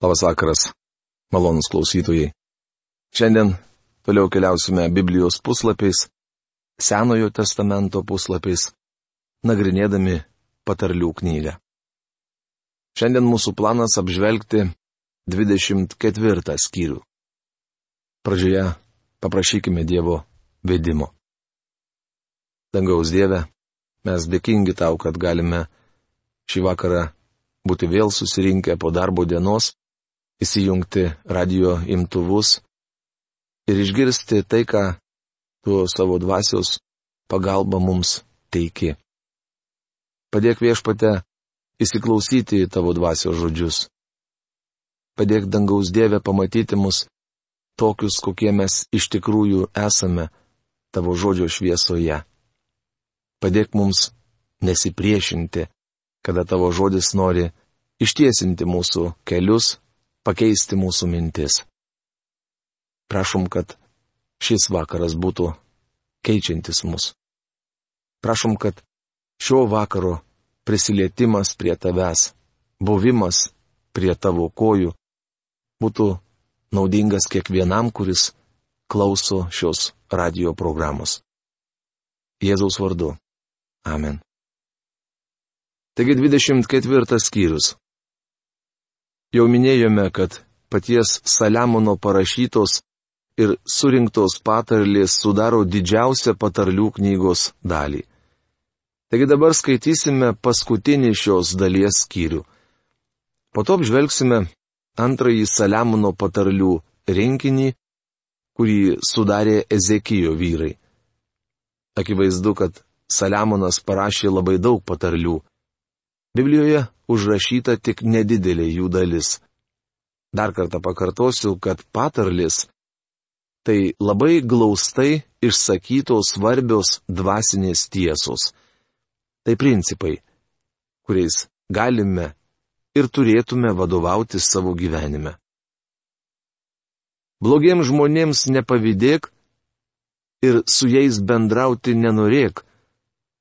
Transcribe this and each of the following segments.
Labas vakaras, malonus klausytojai. Šiandien toliau keliausime Biblijos puslapiais, Senojo testamento puslapiais, nagrinėdami patarlių knygą. Šiandien mūsų planas apžvelgti 24 skyrių. Pradžioje paprašykime Dievo vedimo. Dangaus Dieve, mes dėkingi tau, kad galime šį vakarą būti vėl susirinkę po darbo dienos įsijungti radio imtuvus ir išgirsti tai, ką tu savo dvasios pagalba mums teiki. Padėk viešpate įsiklausyti į tavo dvasios žodžius. Padėk dangaus Dievę pamatyti mus tokius, kokie mes iš tikrųjų esame tavo žodžio šviesoje. Padėk mums nesipriešinti, kada tavo žodis nori ištiesinti mūsų kelius pakeisti mūsų mintis. Prašom, kad šis vakaras būtų keičiantis mus. Prašom, kad šio vakaro prisilietimas prie tavęs, buvimas prie tavo kojų būtų naudingas kiekvienam, kuris klauso šios radio programos. Jėzaus vardu. Amen. Taigi 24 skyrius. Jau minėjome, kad paties Saliamono parašytos ir surinktos patarlės sudaro didžiausią patarlių knygos dalį. Taigi dabar skaitysime paskutinį šios dalies skyrių. Po to apžvelgsime antrąjį Saliamono patarlių rinkinį, kurį sudarė Ezekijo vyrai. Akivaizdu, kad Saliamonas parašė labai daug patarlių. Biblijoje užrašyta tik nedidelė jų dalis. Dar kartą pakartosiu, kad patarlis - tai labai glaustai išsakytos svarbios dvasinės tiesos. Tai principai, kuriais galime ir turėtume vadovauti savo gyvenime. Blogiems žmonėms nepavydėk ir su jais bendrauti nenorėk,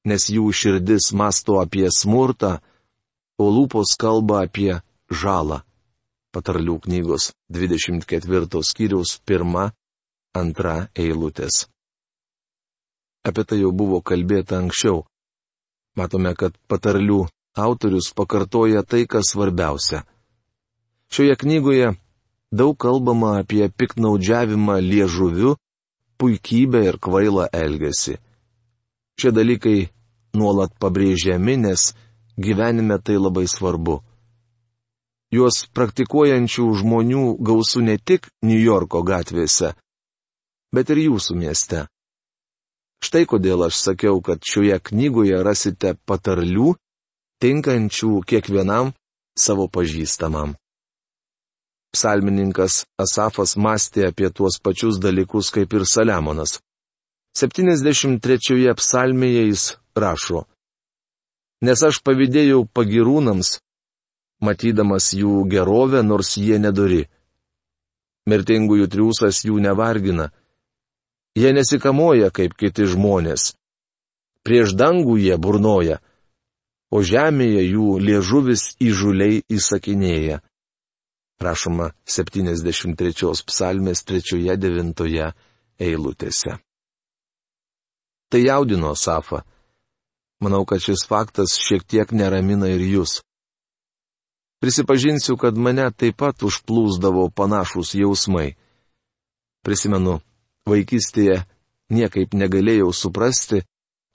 nes jų širdis masto apie smurtą, o lūpos kalba apie žalą. Patarlių knygos 24 skyriaus 1-2 eilutės. Apie tai jau buvo kalbėta anksčiau. Matome, kad patarlių autorius pakartoja tai, kas svarbiausia. Šioje knygoje daug kalbama apie piknaudžiavimą liežuviu, puikybę ir kvailą elgesį. Šie dalykai nuolat pabrėžiami, nes gyvenime tai labai svarbu. Juos praktikuojančių žmonių gausu ne tik New Yorko gatvėse, bet ir jūsų mieste. Štai kodėl aš sakiau, kad šioje knygoje rasite patarlių, tinkančių kiekvienam savo pažįstamam. Psalmininkas Asafas mąstė apie tuos pačius dalykus kaip ir Saliamonas. 73 psalmėje jis rašo nes aš pavydėjau pagirūnams, matydamas jų gerovę, nors jie nedori. Mirtingųjų triūsas jų nevargina. Jie nesikamoja kaip kiti žmonės. Prieš dangų jie burnoja, o žemėje jų liežuvis įžuliai įsakinėja. Prašoma 73 psalmės 3-9 eilutėse. Tai jaudino Safą. Manau, kad šis faktas šiek tiek neramina ir jūs. Prisipažinsiu, kad mane taip pat užplūsdavo panašus jausmai. Prisimenu, vaikystėje niekaip negalėjau suprasti,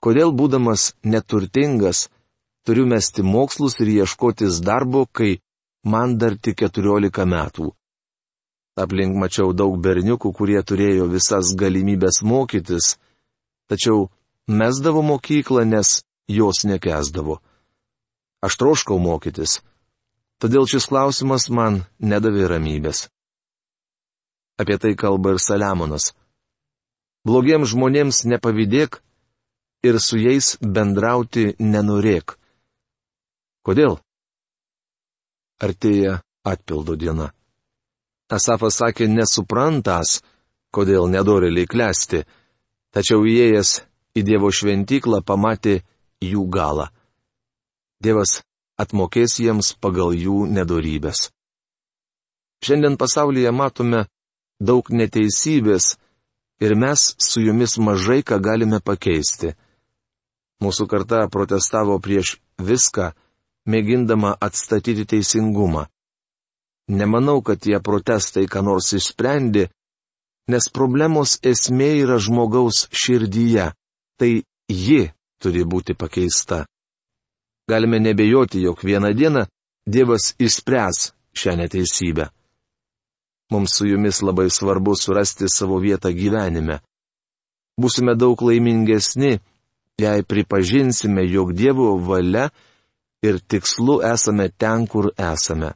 kodėl būdamas neturtingas, turiu mesti mokslus ir ieškotis darbo, kai man dar tik keturiolika metų. Aplink mačiau daug berniukų, kurie turėjo visas galimybės mokytis, tačiau mesdavo mokyklą, nes jos nekesdavo. Aš troškau mokytis, todėl šis klausimas man nedavė ramybės. Apie tai kalba ir Saliamonas. Blogiems žmonėms nepavydėk ir su jais bendrauti nenorėk. Kodėl? Artėja atpildo diena. Asafas sakė nesuprantas, kodėl nedoreliai klesti, tačiau įėjęs į Dievo šventyklą pamatė jų galą. Dievas atmokės jiems pagal jų nedorybės. Šiandien pasaulyje matome daug neteisybės ir mes su jumis mažai ką galime pakeisti. Mūsų karta protestavo prieš viską, mėgindama atstatyti teisingumą. Nemanau, kad tie protestai ką nors išsprendė, nes problemos esmė yra žmogaus širdyje, tai ji turi būti pakeista. Galime nebejoti, jog vieną dieną Dievas išspręs šią neteisybę. Mums su jumis labai svarbu surasti savo vietą gyvenime. Būsime daug laimingesni, jei pripažinsime, jog Dievo valia ir tikslu esame ten, kur esame.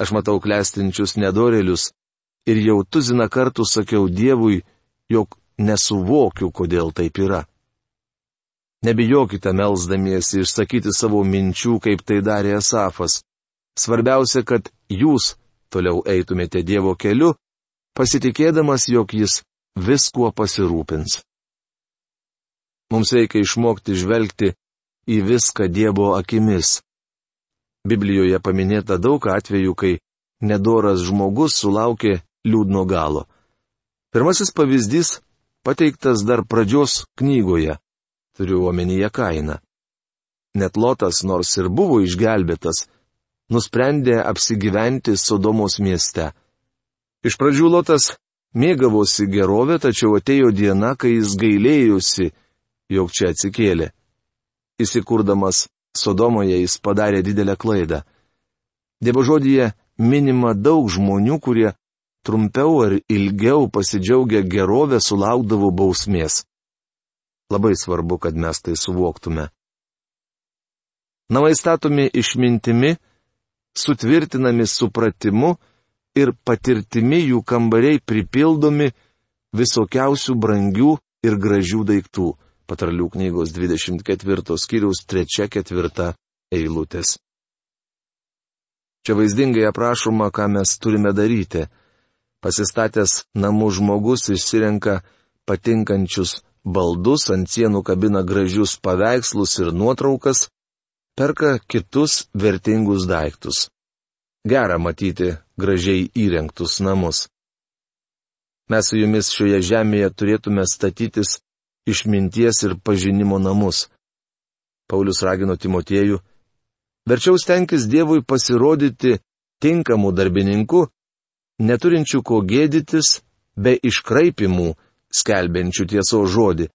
Aš matau klestinčius nedorelius ir jau tuziną kartų sakiau Dievui, jog nesuvokiu, kodėl taip yra. Nebijokite melzdamiesi išsakyti savo minčių, kaip tai darė Esafas. Svarbiausia, kad jūs toliau eitumėte Dievo keliu, pasitikėdamas, jog jis viskuo pasirūpins. Mums reikia išmokti žvelgti į viską Dievo akimis. Biblijoje paminėta daug atvejų, kai nedoras žmogus sulaukė liūdno galo. Pirmasis pavyzdys pateiktas dar pradžios knygoje, turiu omenyje kainą. Net Lotas, nors ir buvo išgelbėtas, nusprendė apsigyventi Sodomos mieste. Iš pradžių Lotas mėgavosi gerovę, tačiau atėjo diena, kai jis gailėjusi, jog čia atsikėlė. Įsikurdamas Sodomoje jis padarė didelę klaidą. Dievo žodyje minima daug žmonių, kurie trumpiau ar ilgiau pasidžiaugia gerovę sulaukdavo bausmės. Labai svarbu, kad mes tai suvoktume. Namai statomi išmintimi, sutvirtinami supratimu ir patirtimi jų kambariai pripildomi visokiausių brangių ir gražių daiktų patarlių knygos 24 skyriaus 3-4 eilutės. Čia vaizdingai aprašoma, ką mes turime daryti. Pasistatęs namų žmogus išsirenka patinkančius baldus, ant sienų kabina gražius paveikslus ir nuotraukas, perka kitus vertingus daiktus. Gera matyti gražiai įrengtus namus. Mes su jumis šioje žemėje turėtume statytis išminties ir pažinimo namus. Paulius ragino Timotiejų, verčiau stenkis Dievui pasirodyti tinkamų darbininkų, neturinčių ko gėdytis, be iškraipimų, skelbiančių tieso žodį.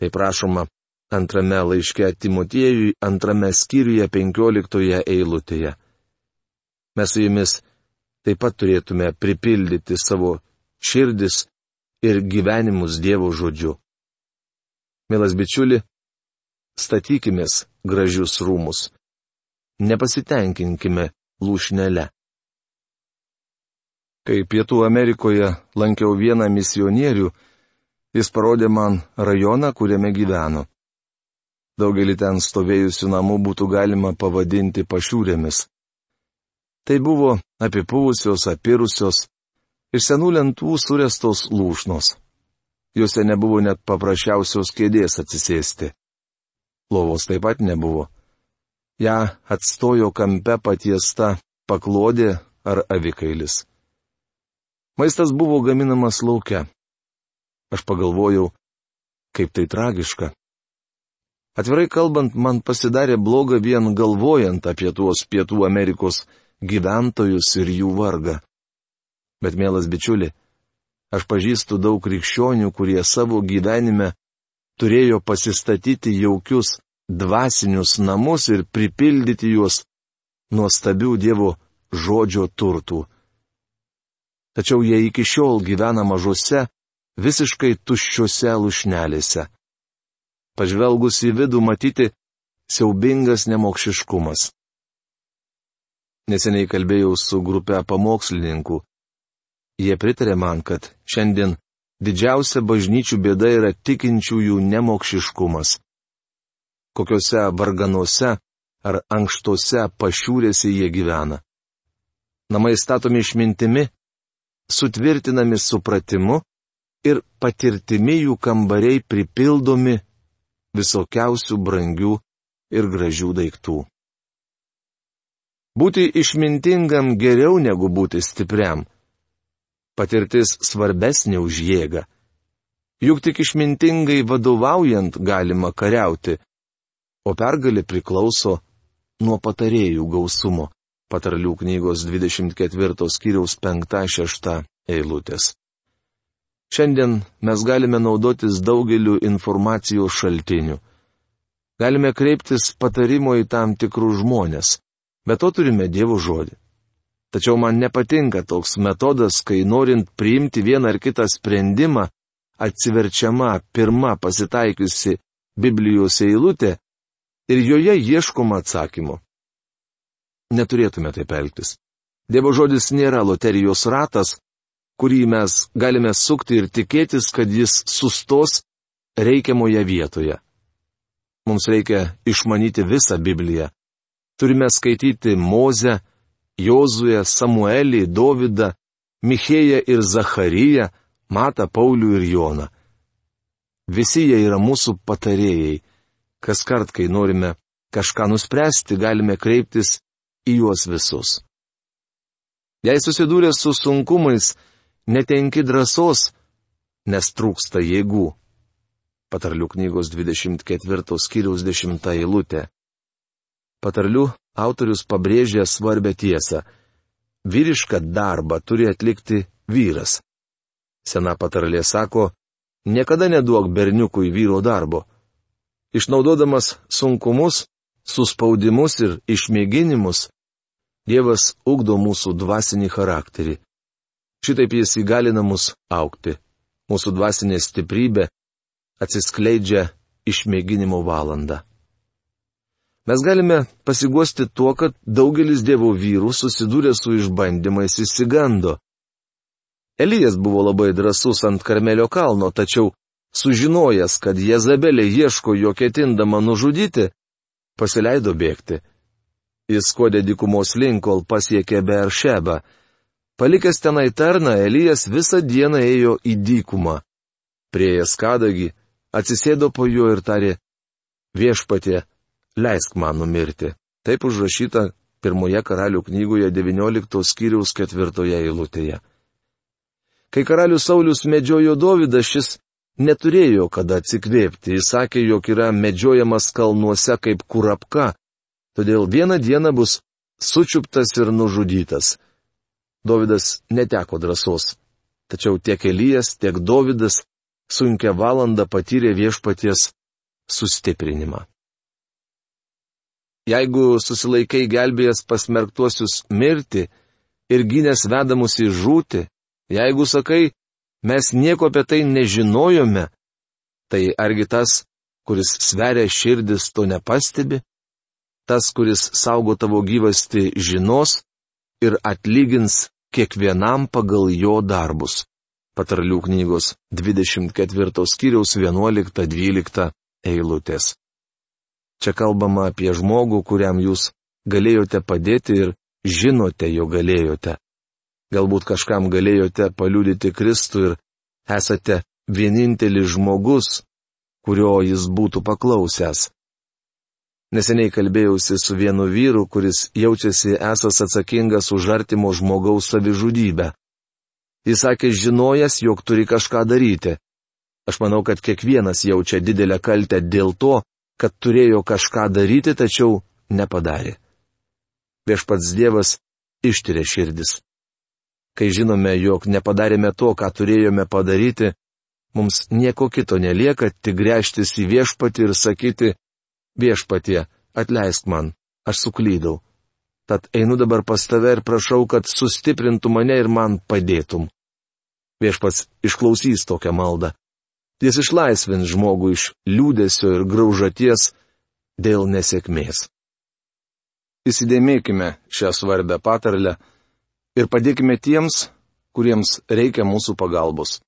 Tai prašoma antrame laiške Timotiejui, antrame skyriuje penkioliktoje eilutėje. Mes su jumis taip pat turėtume pripildyti savo širdis ir gyvenimus Dievo žodžiu. Mielas bičiuli, statykimės gražius rūmus. Nepasitenkinkime lūšnelę. Kai Pietų Amerikoje lankiau vieną misionierių, jis parodė man rajoną, kuriame gyveno. Daugelį ten stovėjusių namų būtų galima pavadinti pašiūrėmis. Tai buvo apipuvusios, apirusios, iš senų lentų surestos lūšnos. Juose nebuvo net paprasčiausios kėdės atsisėsti. Lovos taip pat nebuvo. Ja atstojo kampe patiesta paklodė ar avikailis. Maistas buvo gaminamas laukia. Aš pagalvojau, kaip tai tragiška. Atvirai kalbant, man pasidarė bloga vien galvojant apie tuos Pietų Amerikos gyventojus ir jų vargą. Bet, mielas bičiuli, Aš pažįstu daug krikščionių, kurie savo gyvenime turėjo pasistatyti jaukius dvasinius namus ir pripildyti juos nuostabių Dievo žodžio turtų. Tačiau jie iki šiol gyvena mažose, visiškai tuščiose lušnelėse. Pažvelgus į vidų matyti siaubingas nemokšiškumas. Neseniai kalbėjau su grupė pamokslininkų. Jie pritarė man, kad šiandien didžiausia bažnyčių bėda yra tikinčiųjų nemokšiškumas. Kokiuose varganuose ar ankštose pašiūrėse jie gyvena. Namai statomi išmintimi, sutvirtinami supratimu ir patirtimi jų kambariai pripildomi visokiausių brangių ir gražių daiktų. Būti išmintingam geriau negu būti stipriam. Patirtis svarbesnė už jėgą. Juk tik išmintingai vadovaujant galima kariauti, o pergalė priklauso nuo patarėjų gausumo. Patarlių knygos 24 skyriaus 5-6 eilutės. Šiandien mes galime naudotis daugeliu informacijos šaltinių. Galime kreiptis patarimo į tam tikrus žmonės, bet to turime Dievo žodį. Tačiau man nepatinka toks metodas, kai norint priimti vieną ar kitą sprendimą, atsiverčiama pirma pasitaikiusi Biblijos eilutė ir joje ieškoma atsakymo. Neturėtume taip elgtis. Dievo žodis nėra loterijos ratas, kurį mes galime sukti ir tikėtis, kad jis sustos reikiamoje vietoje. Mums reikia išmanyti visą Bibliją. Turime skaityti Mozę, Jozuę, Samuelį, Dovydą, Michėją ir Zacharyją, Mata, Paulių ir Joną. Visi jie yra mūsų patarėjai. Kas kart, kai norime kažką nuspręsti, galime kreiptis į juos visus. Jei susidūrė su sunkumais, netenki drąsos, nes trūksta jėgų. Patarlių knygos 24 skyriaus 10 eilutė. Patarlių autorius pabrėžia svarbę tiesą. Vyrišką darbą turi atlikti vyras. Sena patarlė sako, niekada neduok berniukui vyro darbo. Išnaudodamas sunkumus, suspaudimus ir išmėginimus, Dievas ugdo mūsų dvasinį charakterį. Šitaip jis įgalina mus aukti. Mūsų dvasinė stiprybė atsiskleidžia išmėginimo valandą. Mes galime pasiguosti tuo, kad daugelis Dievo vyrų susidūrė su išbandymais įsigando. Elijas buvo labai drasus ant Karmelio kalno, tačiau sužinojęs, kad Jezabelė ieško jo ketindama nužudyti, pasileido bėgti. Jis kodė dykumos link, kol pasiekė Beršebą. Palikęs tenai tarną, Elijas visą dieną ėjo į dykumą. Priejas kadagi, atsisėdo po juo ir tarė, viešpatė, leisk man numirti. Taip užrašyta pirmoje karalių knygoje 19 skyriaus ketvirtoje eilutėje. Kai karalius Saulis medžiojo Dovydą, šis neturėjo kada atsikvėpti. Jis sakė, jog yra medžiojamas kalnuose kaip kurapka, todėl vieną dieną bus sučiuptas ir nužudytas. Dovydas neteko drąsos. Tačiau tiek Elijas, tiek Dovydas sunkia valanda patyrė viešpaties sustiprinimą. Jeigu susilaikai gelbėjęs pasmerktuosius mirti ir gynęs vedamus į žūti, Jeigu sakai, mes nieko apie tai nežinojome, tai argi tas, kuris sveria širdis, to nepastebi? Tas, kuris saugo tavo gyvasti, žinos ir atlygins kiekvienam pagal jo darbus. Patarlių knygos 24 skyriaus 11-12 eilutės. Čia kalbama apie žmogų, kuriam jūs galėjote padėti ir žinote, jo galėjote. Galbūt kažkam galėjote paliudyti Kristų ir esate vienintelis žmogus, kurio jis būtų paklausęs. Neseniai kalbėjausi su vienu vyru, kuris jaučiasi esas atsakingas už artimo žmogaus savižudybę. Jis sakė, žinojęs, jog turi kažką daryti. Aš manau, kad kiekvienas jaučia didelę kaltę dėl to, kad turėjo kažką daryti, tačiau nepadarė. Viešpats Dievas ištiria širdis. Kai žinome, jog nepadarėme to, ką turėjome padaryti, mums nieko kito nelieka, tik grėžtis į viešpatį ir sakyti, viešpatie, atleisk man, aš suklydau. Tad einu dabar pas tave ir prašau, kad sustiprintų mane ir man padėtum. Viešpats išklausys tokią maldą. Jis išlaisvins žmogų iš liūdėsio ir graužaties dėl nesėkmės. Įsidėmėkime šią svarbę patarlę ir padėkime tiems, kuriems reikia mūsų pagalbos.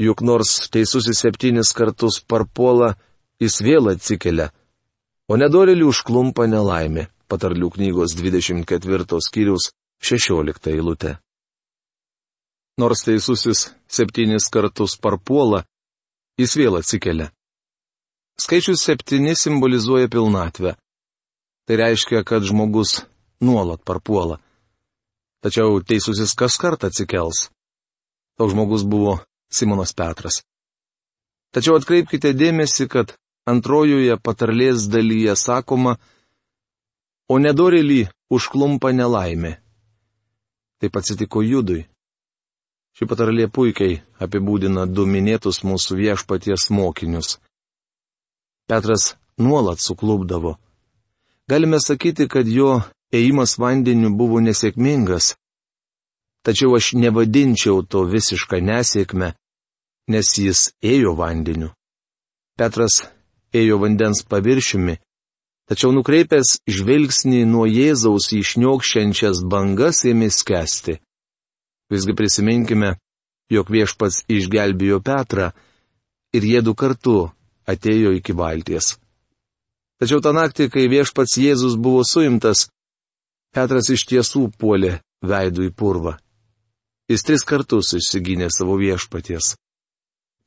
Juk nors teisusis septynis kartus parpuola, jis vėl atsikelia, o nedorėlių užklumpa nelaimė, patarlių knygos 24 skyriaus 16 eilutė. Nors teisusis septynis kartus parpuola, jis vėl atsikelia. Skaičius septyni simbolizuoja pilnatvę. Tai reiškia, kad žmogus nuolat parpuola. Tačiau teisusis kas kartą atsikels. Toks žmogus buvo Simonas Petras. Tačiau atkreipkite dėmesį, kad antrojoje patarlės dalyje sakoma, o nedorėlį užklumpa nelaimė. Taip atsitiko Judui. Ši patarlė puikiai apibūdina du minėtus mūsų viešpaties mokinius. Petras nuolat suklubdavo. Galime sakyti, kad jo ėjimas vandeniu buvo nesėkmingas. Tačiau aš nevadinčiau to visišką nesėkmę, nes jis ėjo vandeniu. Petras ėjo vandens paviršiumi, tačiau nukreipęs žvilgsnį nuo Jėzaus išniokščiančias bangas ėmė skęsti. Visgi prisiminkime, jog viešpats išgelbėjo Petrą ir jie du kartu atėjo iki valties. Tačiau tą naktį, kai viešpats Jėzus buvo suimtas, Petras iš tiesų puolė veidų į purvą. Jis tris kartus išsigynė savo viešpaties.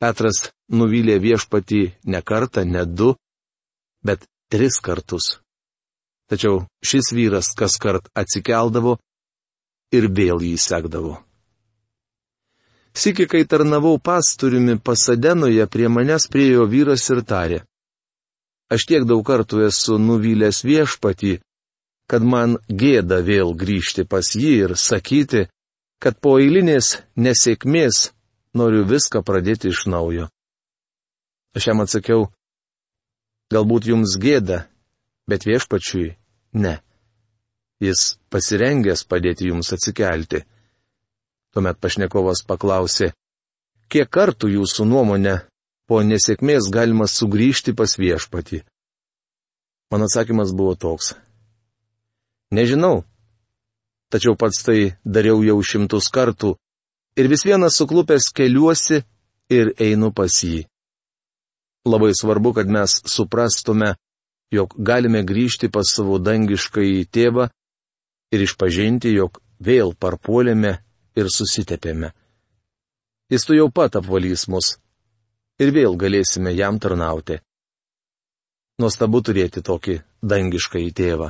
Petras nuvylė viešpatį ne kartą, ne du, bet tris kartus. Tačiau šis vyras kas kart atsikeldavo ir vėl jį sekdavo. Siki, kai tarnavau pastoriumi pasadenoje, prie manęs priejo vyras ir tarė. Aš tiek daug kartų esu nuvylęs viešpatį, kad man gėda vėl grįžti pas jį ir sakyti, kad po eilinės nesėkmės noriu viską pradėti iš naujo. Aš jam atsakiau, galbūt jums gėda, bet viešpačiui ne. Jis pasirengęs padėti jums atsikelti. Tuomet pašnekovas paklausė, kiek kartų jūsų nuomonė po nesėkmės galima sugrįžti pas viešpatį? Mano atsakymas buvo toks. Nežinau. Tačiau pats tai dariau jau šimtus kartų ir vis vienas suklupęs keliuosi ir einu pas jį. Labai svarbu, kad mes suprastume, jog galime grįžti pas savo dangišką į tėvą ir išpažinti, jog vėl parpuolėme ir susitepėme. Jis tu jau pat apvalys mus. Ir vėl galėsime jam tarnauti. Nuostabu turėti tokį dangišką į tėvą.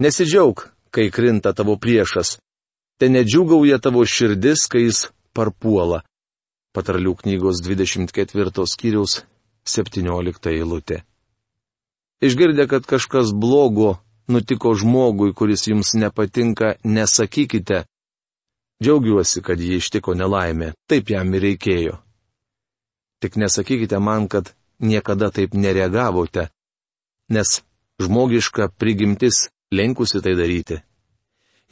Nesidžiaug, kai krinta tavo priešas. Te nedžiugauja tavo širdis, kai jis parpuola. Patarlių knygos 24 skyriaus 17 eilutė. Išgirdę, kad kažkas blogo nutiko žmogui, kuris jums nepatinka, nesakykite. Džiaugiuosi, kad jį ištiko nelaimė, taip jam ir reikėjo. Tik nesakykite man, kad niekada taip nereagavote, nes žmogiška prigimtis lenkusi tai daryti.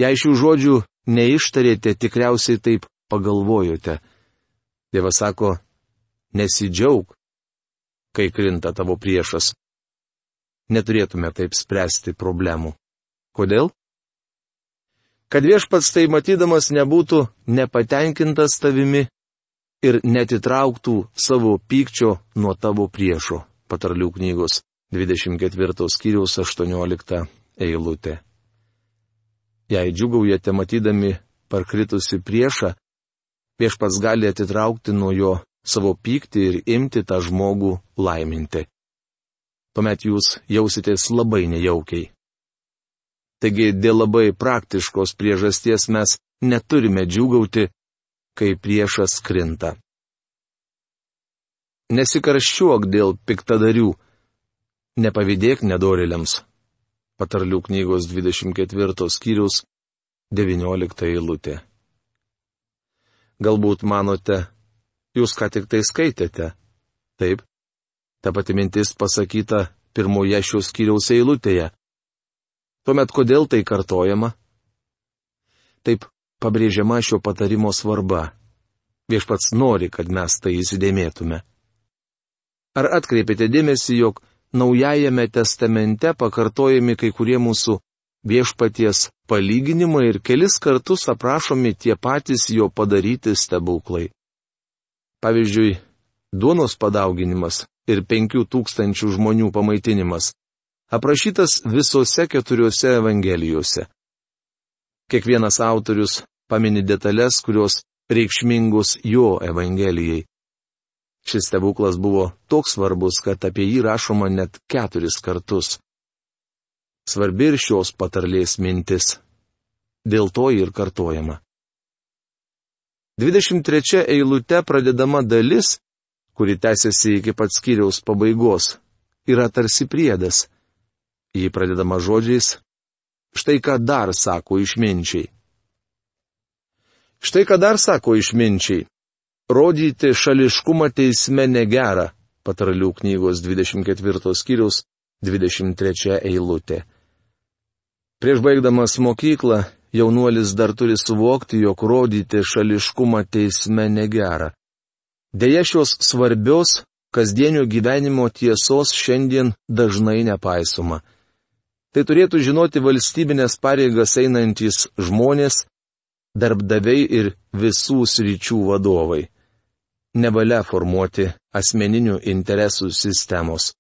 Jei šių žodžių neištarėte, tikriausiai taip pagalvojote. Dievas sako, nesidžiaug, kai krinta tavo priešas neturėtume taip spręsti problemų. Kodėl? Kad viešpats tai matydamas nebūtų nepatenkintas tavimi ir netitrauktų savo pykčio nuo tavo priešo. Patarlių knygos 24 skyriaus 18 eilutė. Jei džiugaujate matydami parkritusi priešą, viešpats gali atitraukti nuo jo savo pyktį ir imti tą žmogų laiminti tuomet jūs jausitės labai nejaukiai. Taigi dėl labai praktiškos priežasties mes neturime džiūgauti, kai priešas krinta. Nesikarščiuok dėl piktadarių, nepavydėk nedoriliams. Patarlių knygos 24 skyrius 19 eilutė. Galbūt manote, jūs ką tik tai skaitėte. Taip, Ta pati mintis pasakyta pirmoje šios kiriaus eilutėje. Tuomet kodėl tai kartojama? Taip pabrėžiama šio patarimo svarba. Viešpats nori, kad mes tai įsidėmėtume. Ar atkreipėte dėmesį, jog Naujajame testamente pakartojami kai kurie mūsų viešpaties palyginimai ir kelis kartus aprašomi tie patys jo padaryti stebuklai. Pavyzdžiui, duonos padauginimas ir penkių tūkstančių žmonių pamaitinimas, aprašytas visose keturiose evangelijose. Kiekvienas autorius pamini detalės, kurios reikšmingus jo evangelijai. Šis stebuklas buvo toks svarbus, kad apie jį rašoma net keturis kartus. Svarbi ir šios patarlės mintis. Dėl to ir kartojama. 23 eilute pradedama dalis, kuri tęsiasi iki pat skyriaus pabaigos, yra tarsi priedas. Jį pradedama žodžiais. Štai ką dar sako išminčiai. Štai ką dar sako išminčiai. Rodyti šališkumą teisme negera, patarlių knygos 24 skyriaus 23 eilutė. Prieš baigdamas mokyklą, jaunuolis dar turi suvokti, jog rodyti šališkumą teisme negera. Deja šios svarbios, kasdienio gyvenimo tiesos šiandien dažnai nepaisoma. Tai turėtų žinoti valstybinės pareigas einantys žmonės, darbdaviai ir visų sričių vadovai. Nevalia formuoti asmeninių interesų sistemos.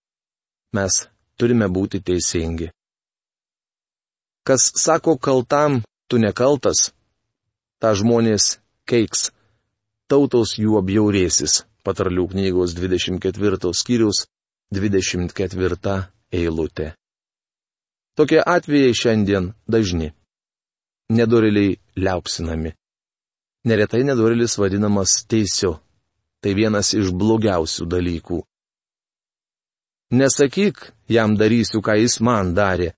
Mes turime būti teisingi. Kas sako kaltam, tu nekaltas, ta žmonės keiks, tautos jų apjaurėsis, patarlių knygos 24 skyrius 24 eilutė. Tokie atvejai šiandien dažni. Nedoriliai liaupsinami. Neretai nedorilis vadinamas teisiu. Tai vienas iš blogiausių dalykų. Nesakyk, jam darysiu, ką jis man darė,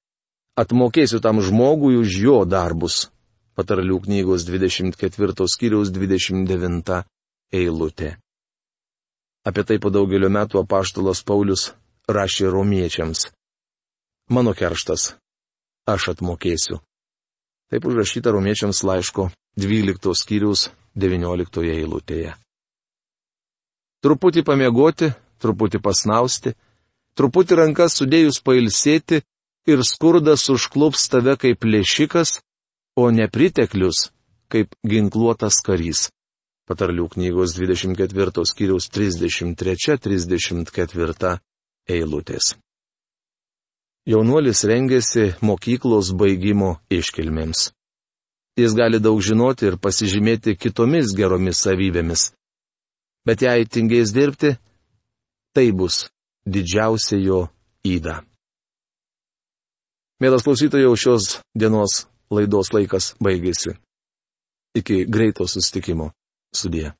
atmokėsiu tam žmogui už jo darbus. Patarlių knygos 24 skyriaus 29 eilutė. Apie tai po daugelio metų apaštalas Paulius rašė romiečiams. Mano kerštas. Aš atmokėsiu. Taip užrašyta romiečiams laiško 12 skyriaus 19 eilutėje. Truputį pamiegoti, truputį pasnausti, truputį rankas sudėjus pailsėti ir skurdas užklups tave kaip plėšikas, o nepriteklius kaip ginkluotas karys. Patarlių knygos 24 skyriaus 33-34 eilutės. Jaunuolis rengėsi mokyklos baigimo iškilmėms. Jis gali daug žinoti ir pasižymėti kitomis geromis savybėmis. Bet jei tingės dirbti, tai bus didžiausia jo įda. Mėlas klausytojai, šios dienos laidos laikas baigėsi. Iki greito sustikimo. Sudie.